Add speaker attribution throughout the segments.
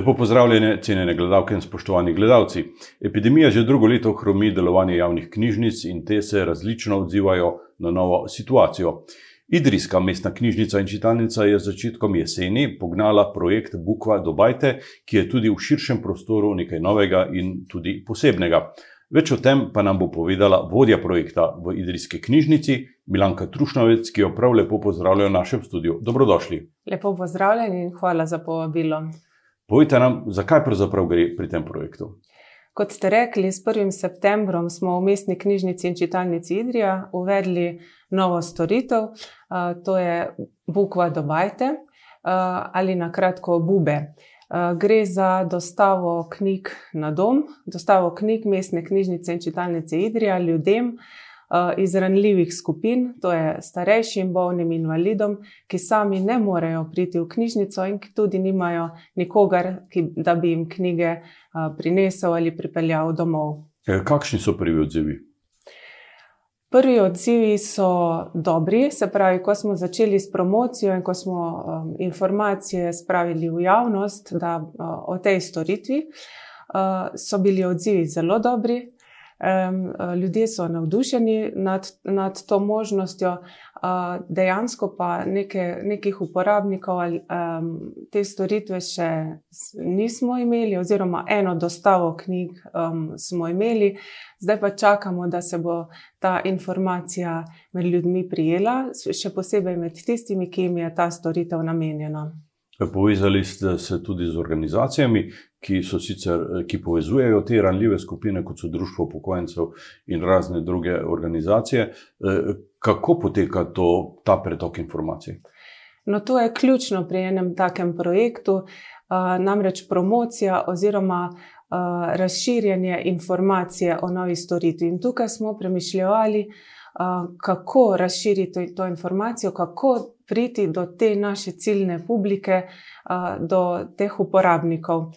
Speaker 1: Lepo pozdravljene, cenjene gledalke in spoštovani gledalci. Epidemija že drugo leto hromi delovanje javnih knjižnic in te se različno odzivajo na novo situacijo. Idrijska mestna knjižnica in čitalnica je začetkom jeseni pognala projekt Bukva Dobajte, ki je tudi v širšem prostoru nekaj novega in tudi posebnega. Več o tem pa nam bo povedala vodja projekta v Idrijski knjižnici, Milanka Trušnovec, ki jo prav lepo pozdravlja v našem studiu. Dobrodošli.
Speaker 2: Lepo pozdravljeni in hvala za povabilo.
Speaker 1: Povejte nam, zakaj pravzaprav gre pri tem projektu?
Speaker 2: Kot ste rekli, s 1. septembrom smo v mestni knjižnici in čitalnici Idrija uvedli novo storitev, to je Bukva Dobajte ali na kratko Bube. Gre za dostavo knjig na dom, dostavo knjig mestne knjižnice in čitalnice Idrija ljudem iz ranljivih skupin, to je starejšim, bolnim invalidom, ki sami ne morejo priti v knjižnico in ki tudi nimajo nikogar, ki, da bi jim knjige eh, prinesel ali pripeljal domov.
Speaker 1: Kakšni so prvi odzivi?
Speaker 2: Prvi odzivi so dobri, se pravi, ko smo začeli s promocijo in ko smo um, informacije spravili v javnost da, uh, o tej storitvi, uh, so bili odzivi zelo dobri. Um, ljudje so navdušeni nad, nad to možnostjo, dejansko pa neke, nekih uporabnikov um, te storitve še nismo imeli, oziroma eno dostavo knjig smo imeli, zdaj pa čakamo, da se bo ta informacija med ljudmi prijela, še posebej med tistimi, ki jim je ta storitev namenjena.
Speaker 1: Povezali ste se tudi z organizacijami, ki sicer, ki povezujejo te ranljive skupine, kot so Društvo upokojencev in razne druge organizacije. Kako poteka to, ta pretok informacij?
Speaker 2: No, to je ključno pri enem takem projektu, namreč promocija oziroma razširjanje informacije o novi storitvi. In tukaj smo premišljali, kako razširiti to informacijo, kako priti do te naše ciljne publike, do teh uporabnikov.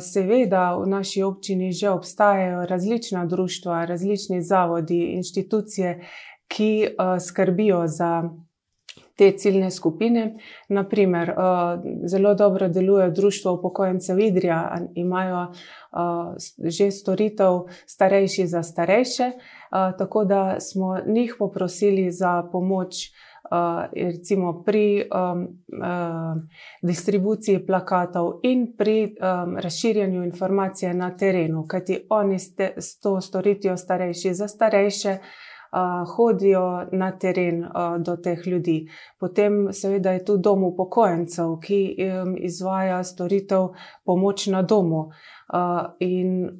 Speaker 2: Seveda v naši občini že obstajajo različna društva, različni zavodi, inštitucije, ki skrbijo za. Te ciljne skupine, naprimer, zelo dobro deluje Društvo upokojencev Idrija, imajo že storitev starejši za starejše, tako da smo njih poprosili za pomoč recimo pri um, uh, distribuciji plakatov in pri um, razširjanju informacije na terenu, kajti oni ste, s to storitvijo starejši za starejše. Uh, hodijo na teren uh, do teh ljudi. Potem, seveda, je tu dom upokojencev, ki um, izvaja storitev pomoč na domu. Uh, in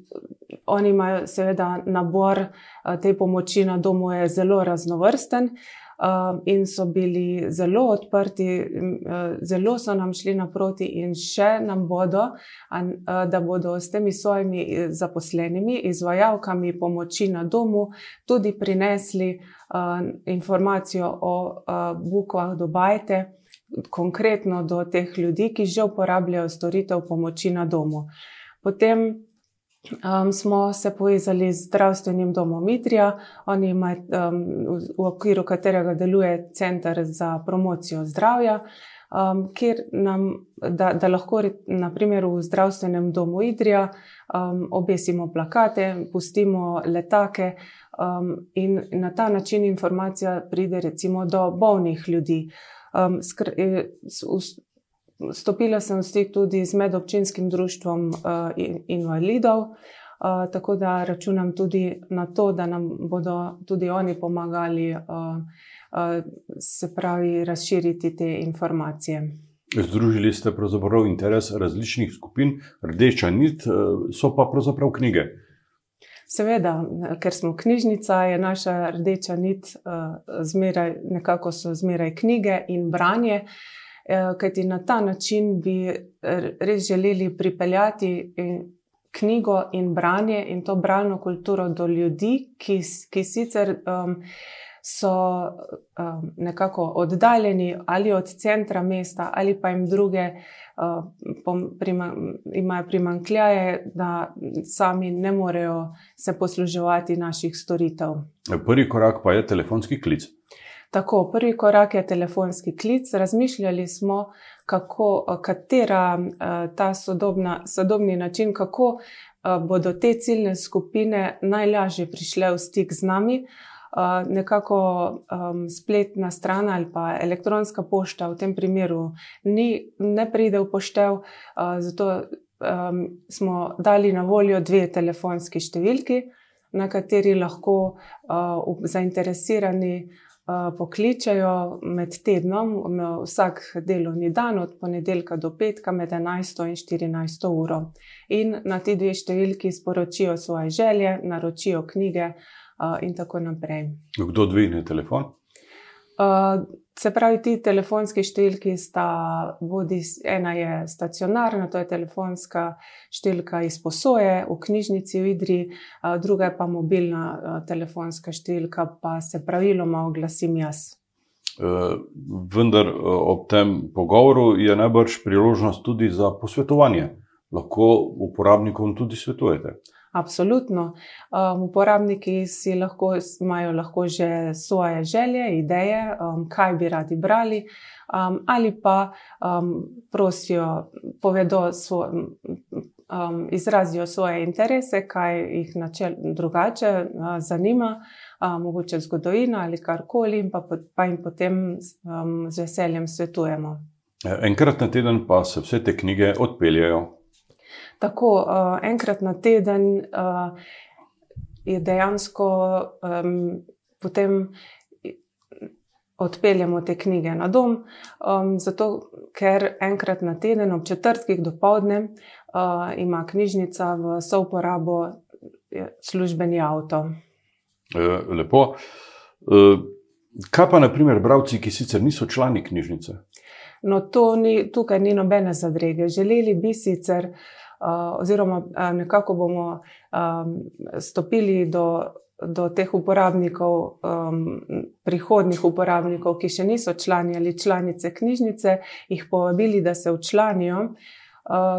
Speaker 2: oni imajo, seveda, nabor uh, te pomoči na domu, je zelo raznovrsten. Um, in so bili zelo odprti, uh, zelo so nam šli naproti, in še nam bodo, uh, da bodo s temi svojimi uh, zaposlenimi, izvajalkami pomoči na domu, tudi prinesli informacijo o bukvah do Bajte, konkretno do teh ljudi, ki že uporabljajo storitev pomoči na domu. Potem Um, smo se povezali z zdravstvenim domom Mitrija, imajo um, v okviru katerega deluje Center za promocijo zdravja, um, kjer nam, da, da lahko naprimer v zdravstvenem domu Idrija um, obesimo plakate, pustimo letake um, in na ta način informacija pride recimo do bolnih ljudi. Um, skr, eh, Stopila sem v stik tudi z medobčinskim društvom uh, invalidov, uh, tako da računam tudi na to, da nam bodo tudi oni pomagali, uh, uh, se pravi, razširiti te informacije.
Speaker 1: Združili ste pravzaprav interes različnih skupin, rdeča nit, so pa pravzaprav knjige.
Speaker 2: Seveda, ker smo knjižnica, je naša rdeča nit, zmeraj, nekako so zmeraj knjige in branje. Uh, kajti na ta način bi res želeli pripeljati eh, knjigo in branje in to bralno kulturo do ljudi, ki, ki sicer um, so um, nekako oddaljeni ali od centra mesta, ali pa jim druge uh, prima, imajo primankljaje, da sami ne morejo se posluževati naših storitev.
Speaker 1: Prvi korak pa je telefonski klic.
Speaker 2: Tako, prvi korak je telefonski klic. Razmišljali smo, kako, katera ta sodobna, sodobni način, kako bodo te ciljne skupine najlažje prišle v stik z nami. Nekako um, spletna stran ali pa elektronska pošta v tem primeru ni, ne pride v poštev, uh, zato um, smo dali na voljo dve telefonski številki, na kateri lahko uh, zainteresirani uh, pokličajo med tednom, vsak delovni dan, od ponedeljka do petka, med 11 in 14 uro. In na ti dve številki sporočijo svoje želje, naročijo knjige uh, in tako naprej.
Speaker 1: Kdo dvigne telefon?
Speaker 2: Uh, Se pravi, ti telefonski številki sta, bodi, ena je stacionarna, to je telefonska številka iz posoje v knjižnici v Idri, druga je pa mobilna telefonska številka, pa se praviloma oglasim jaz.
Speaker 1: Vendar ob tem pogovoru je najbrž priložnost tudi za posvetovanje. Lahko uporabnikom tudi svetujete.
Speaker 2: Absolutno. Um, uporabniki si lahko, imajo lahko že svoje želje, ideje, um, kaj bi radi brali, um, ali pa um, prosijo, povedo, svo, um, izrazijo svoje interese, kaj jih načel, drugače uh, zanima, uh, mogoče zgodovina ali karkoli, in pa, pa jim potem um, z veseljem svetujemo.
Speaker 1: Enkrat na teden pa se vse te knjige odpeljajo
Speaker 2: tako uh, enkrat na teden uh, je dejansko um, potem. Odpeljemo te knjige na dom, um, zato ker enkrat na teden, ob četrtkih do povdne, uh, ima knjižnica v souporabo službeni avto.
Speaker 1: Lepo. Kaj pa, naprimer, bralci, ki sicer niso člani knjižnice?
Speaker 2: No, ni, tukaj ni nobene zadrege. Želeli bi sicer uh, oziroma nekako bomo stopili do, do teh uporabnikov, prihodnih uporabnikov, ki še niso člani ali članice knjižnice, jih povabili, da se včlanijo,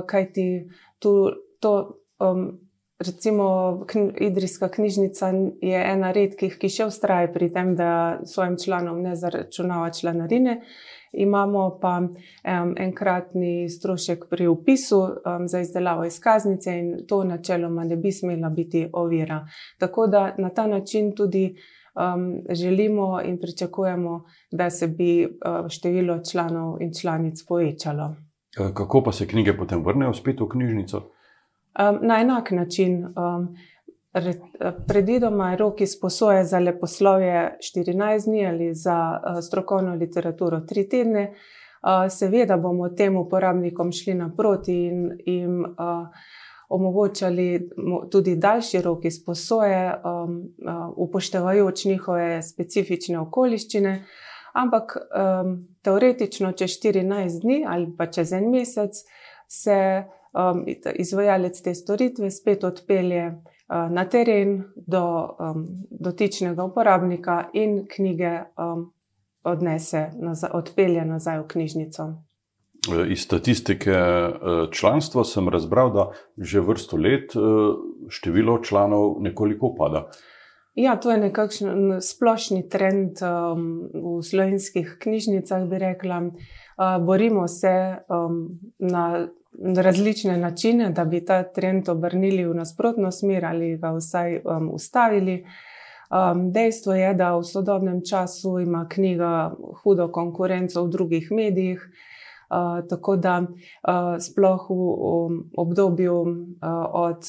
Speaker 2: kajti tu, to. Recimo, Idrijska knjižnica je ena redkih, ki še ustraja pri tem, da svojim članom ne zaračunava članarine. Imamo pa um, enkratni strošek pri upisu um, za izdelavo izkaznice, in to načeloma ne bi smela biti ovira. Tako da na ta način tudi um, želimo in pričakujemo, da se bi uh, število članov in članic povečalo.
Speaker 1: Kako pa se knjige potem vrnejo spet v knjižnico?
Speaker 2: Um, na enak način. Um, Predvidoma je rok izposoje za leposlovje 14 dni ali za eh, strokovno literaturo 3 tedne. Eh, seveda bomo tem uporabnikom šli naproti in jim eh, omogočali tudi daljši rok izposoje, upoštevajoč njihove specifične okoliščine. Ampak teoretično, čez 14 dni ali pa čez en mesec, se izvajalec te storitve spet odpelje. Eh, na teren do um, dotičnega uporabnika in knjige um, odnese, nazaj, odpelje nazaj v knjižnico.
Speaker 1: Eh, iz statistike eh, članstva sem razbral, da že vrsto let število članov nekoliko upada.
Speaker 2: Ja, to je nekakšen splošni trend um, v slovenskih knjižnicah, bi rekla. Uh, borimo se um, na različne načine, da bi ta trend obrnili v nasprotno smer ali ga vsaj um, ustavili. Um, dejstvo je, da v sodobnem času ima knjiga hudo konkurenco v drugih medijih. Uh, tako da uh, sploh v, v obdobju uh, od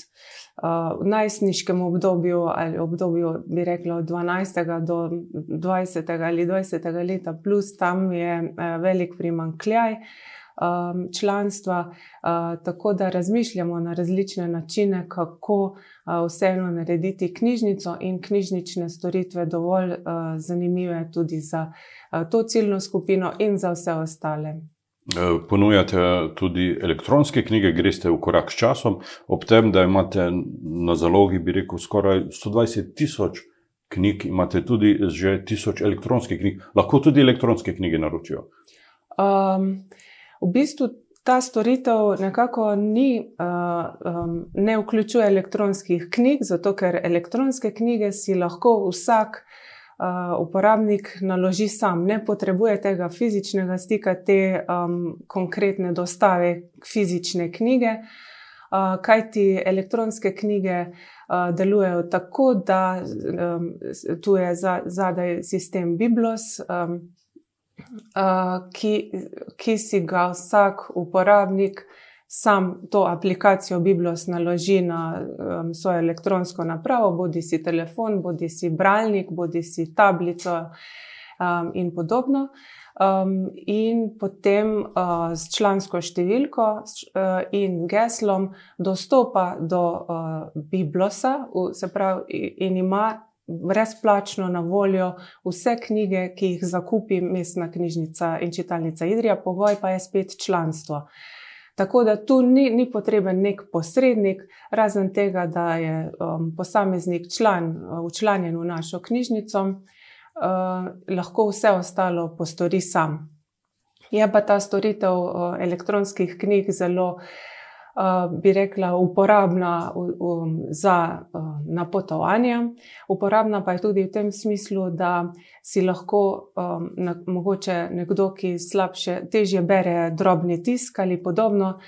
Speaker 2: uh, najstniškem obdobju ali obdobju, bi rekla, od 12. do 20. ali 20. leta, plus tam je uh, velik primankljaj. Uh, um, članstva, uh, tako da razmišljamo na različne načine, kako uh, vseeno narediti knjižnico in knjižnične storitve dovolj uh, zanimive tudi za uh, to ciljno skupino in za vse ostale.
Speaker 1: Uh, ponujate tudi elektronske knjige, greste v korak s časom, ob tem, da imate na zalogi, bi rekel, skoraj 120 tisoč knjig, imate tudi že tisoč elektronskih knjig, lahko tudi elektronske knjige naročijo. Um,
Speaker 2: v bistvu ta storitev nekako ni, uh, um, ne vključuje elektronskih knjig, zato ker elektronske knjige si lahko vsak uporabnik naloži sam, ne potrebuje tega fizičnega stika, te um, konkretne dostave fizične knjige, uh, kajti elektronske knjige uh, delujejo tako, da um, tu je za, zadaj sistem Biblos. Um, Uh, ki, ki si ga vsak uporabnik sam to aplikacijo Biblos naloži na um, svojo elektronsko napravo, bodi si telefon, bodi si bralnik, bodi si tablico um, in podobno. Um, in potem uh, s člansko številko uh, in geslom dostopa do uh, Biblosa, v, se pravi, in ima brezplačno na voljo vse knjige, ki jih zakupi mestna knjižnica in čitalnica Idrija, pogoj pa je spet članstvo. Tako da tu ni, ni potreben nek posrednik, razen tega, da je um, posameznik član, učlanjen v našo knjižnico, uh, lahko vse ostalo postori sam. Je pa ta storitev uh, elektronskih knjig zelo uh, bi rekla, uporabna za eh, napotovanje. Uporabna pa je tudi v tem smislu, da si lahko eh, mogoče nekdo, ki slabše, težje bere drobni tisk ali podobno.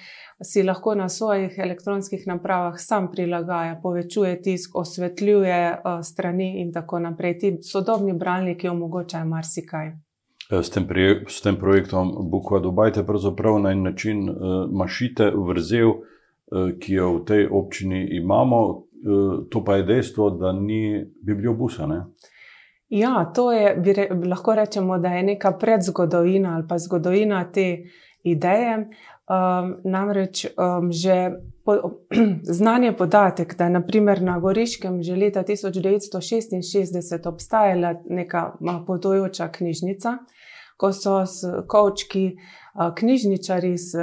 Speaker 2: Si lahko na svojih elektronskih napravah sam prilagaja, povečuje tisk, osvetljuje strani, in tako naprej. Ti sodobni bralniki omogočajo marsikaj.
Speaker 1: Eh, s tem, s tem projektom Bukva Dubajte pravzaprav na en način uh, mašite vrzel, uh, ki jo v tej občini imamo, uh, to pa je dejstvo, da ni bibliobusa. Ne?
Speaker 2: Ja, to je, re, lahko rečemo, da je neka predzgodovina ali pa zgodovina te ideje. Um, namreč um, že po, znanje podatek, da je naprimer na Goriškem že leta 1966 obstajala neka potujoča knjižnica, ko so s kočki, knjižničari s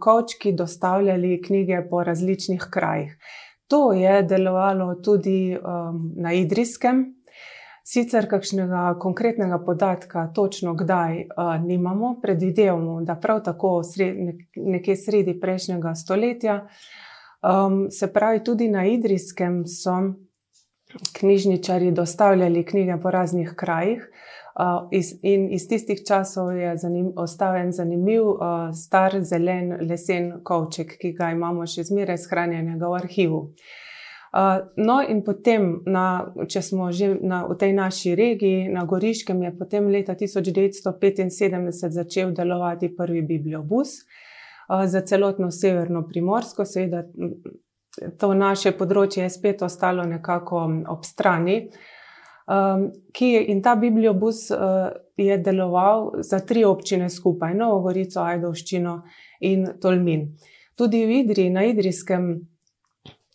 Speaker 2: kočki dostavljali knjige po različnih krajih. To je delovalo tudi um, na Idrijskem. Sicer kakšnega konkretnega podatka, točno kdaj, uh, nimamo, predvidevamo, da prav tako sred, nekje sredi prejšnjega stoletja. Um, se pravi, tudi na Idrijskem so knjižničari dostavljali knjige po raznih krajih. Iz, in iz tistih časov je zanim, ostal en zanimiv, uh, star, zelen, lesen kovček, ki ga imamo še zmeraj shranjenega v arhivu. Uh, no, in potem, na, če smo že na, v tej naši regiji, na Goriškem, je potem leta 1975 začel delovati prvi bibliobus uh, za celotno severno primorsko, seveda. To naše področje je spet ostalo nekako ob strani, uh, um, ki je in ta bibliobus uh, je deloval za tri občine skupaj: Novo Gorico, Ajdovščino in Tolmin. Tudi v Idriji, na Idrijskem,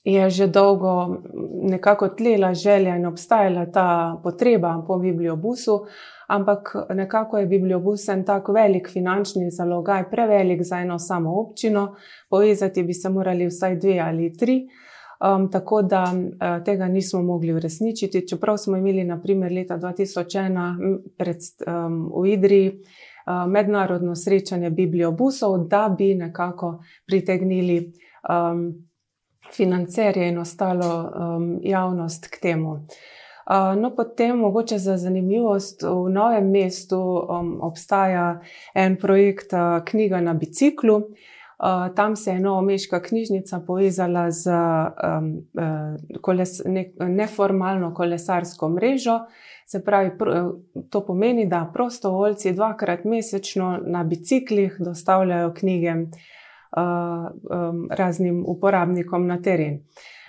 Speaker 2: je že dolgo nekako tlela želja in obstajala ta potreba po bibliobusu. Ampak nekako je bibliobus en tak velik finančni zalogaj, prevelik za eno samo občino, povezati bi se morali vsaj dve ali tri. Uh, Um, tako da uh, tega nismo mogli uresničiti, čeprav smo imeli, naprimer, leta 2001 pred, um, v Idriji uh, mednarodno srečanje bibliobusov, da bi nekako pritegnili um, financerje in ostalo um, javnost k temu. No, potem, mogoče za zanimivost, v novem mestu um, obstaja en projekt uh, Knjiga na biciklu. Uh, Uh, tam se je Novomeška knjižnica povezala z um, uh, koles, ne, neformalno kolesarsko mrežo. Se pravi, pr, to pomeni, da prostovoljci dvakrat mesečno na biciklih dostavljajo knjige uh, um, raznim uporabnikom na teren.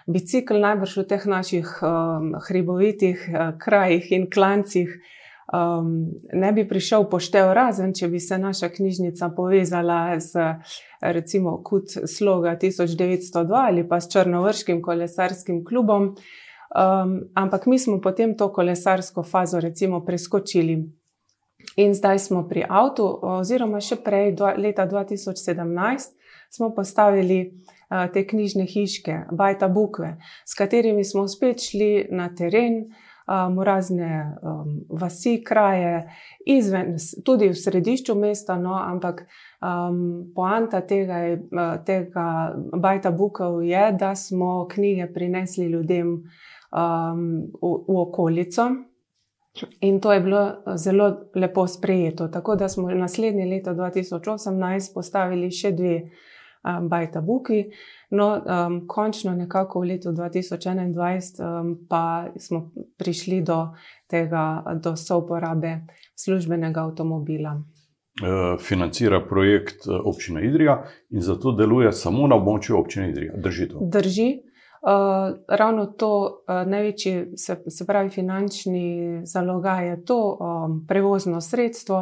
Speaker 2: Bicikl najbrž v teh naših um, hribovitih uh, krajih in klancih um, ne bi prišel poštev, razen če bi se naša knjižnica povezala z recimo Kut Sloga 1902 ali pa s Črnovrškim kolesarskim klubom. Um, ampak mi smo potem to kolesarsko fazo recimo preskočili. In zdaj smo pri avtu, oziroma še prej, do, leta 2017, smo postavili uh, te knjižne hiške, Bajta Bukve, s katerimi smo spet šli na teren, uh, um, razne um, vasi, kraje, izven, tudi v središču mesta, no, ampak um, poanta tega, uh, tega Bajta Bukov je, da smo knjige prinesli ljudem um, v, v okolico. In to je bilo zelo lepo sprejeto. Tako da smo naslednje leto 2018 postavili še dve um, bajta buki. No, um, končno, nekako v letu 2021, um, pa smo prišli do tega, do souporabe službenega avtomobila.
Speaker 1: Eh, financira projekt eh, občina Idrija in zato deluje samo na območju občine Idrija. Drži to?
Speaker 2: Drži. Uh, ravno to uh, največji, se, se pravi, finančni zalogaj je to um, prevozno sredstvo.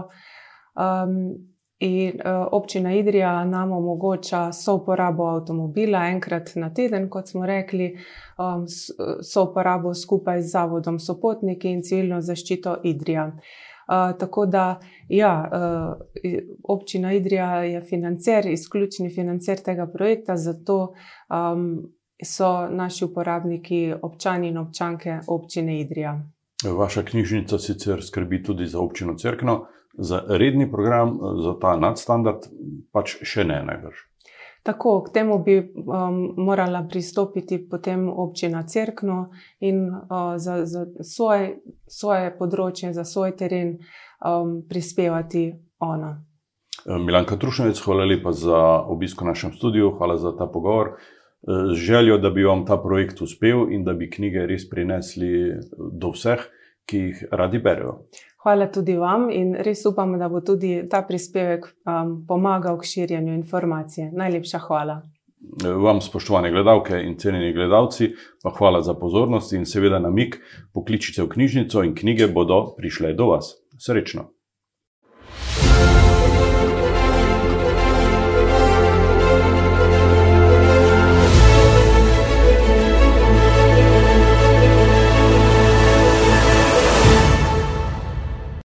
Speaker 2: Um, in uh, občina Idrija nam omogoča souporabo avtomobila enkrat na teden, kot smo rekli, um, souporabo skupaj z Zavodom Sopotniki in civilno zaščito Idrija. Uh, tako da, ja, uh, občina Idrija je financer, izključni financer tega projekta, zato um, so naši uporabniki občani in občanke občine Idrija.
Speaker 1: Vaša knjižnica sicer skrbi tudi za občino Cerkno, za redni program, za ta nadstandard, pač še ne najbrž.
Speaker 2: Tako, k temu bi um, morala pristopiti potem občina Cerkno in uh, za, za svoj, svoje področje, za svoj teren um, prispevati ona.
Speaker 1: Eh, Milanka Trušnjevec, hvala lepa za obisko v našem studiu, hvala za ta pogovor. Eh, z željo, da bi vam ta projekt uspel in da bi knjige res prinesli do vseh, ki jih radi berejo.
Speaker 2: Hvala tudi vam in res upam, da bo tudi ta prispevek um, pomagal k širjenju informacije. Najlepša hvala.
Speaker 1: Vam, spoštovane gledalke in cenjeni gledalci, pa hvala za pozornost in seveda namik, pokličite v knjižnico in knjige bodo prišle do vas. Srečno!